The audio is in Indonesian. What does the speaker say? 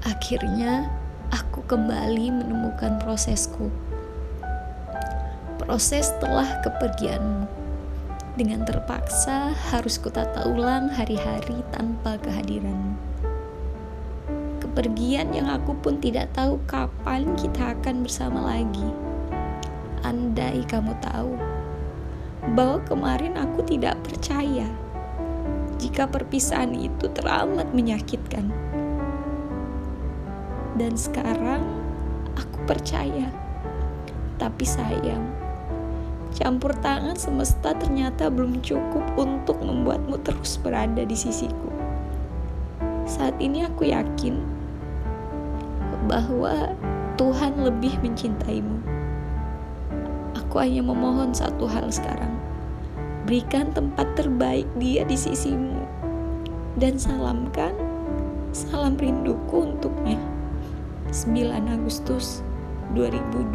Akhirnya, aku kembali menemukan prosesku. Proses setelah kepergianmu. Dengan terpaksa harus kutata ulang hari-hari tanpa kehadiranmu. Kepergian yang aku pun tidak tahu kapan kita akan bersama lagi. Andai kamu tahu bahwa kemarin aku tidak percaya jika perpisahan itu teramat menyakitkan. Dan sekarang aku percaya, tapi sayang, campur tangan semesta ternyata belum cukup untuk membuatmu terus berada di sisiku. Saat ini aku yakin bahwa Tuhan lebih mencintaimu. Aku hanya memohon satu hal sekarang. Berikan tempat terbaik dia di sisimu. Dan salamkan salam untuknya. 9 Agustus 2020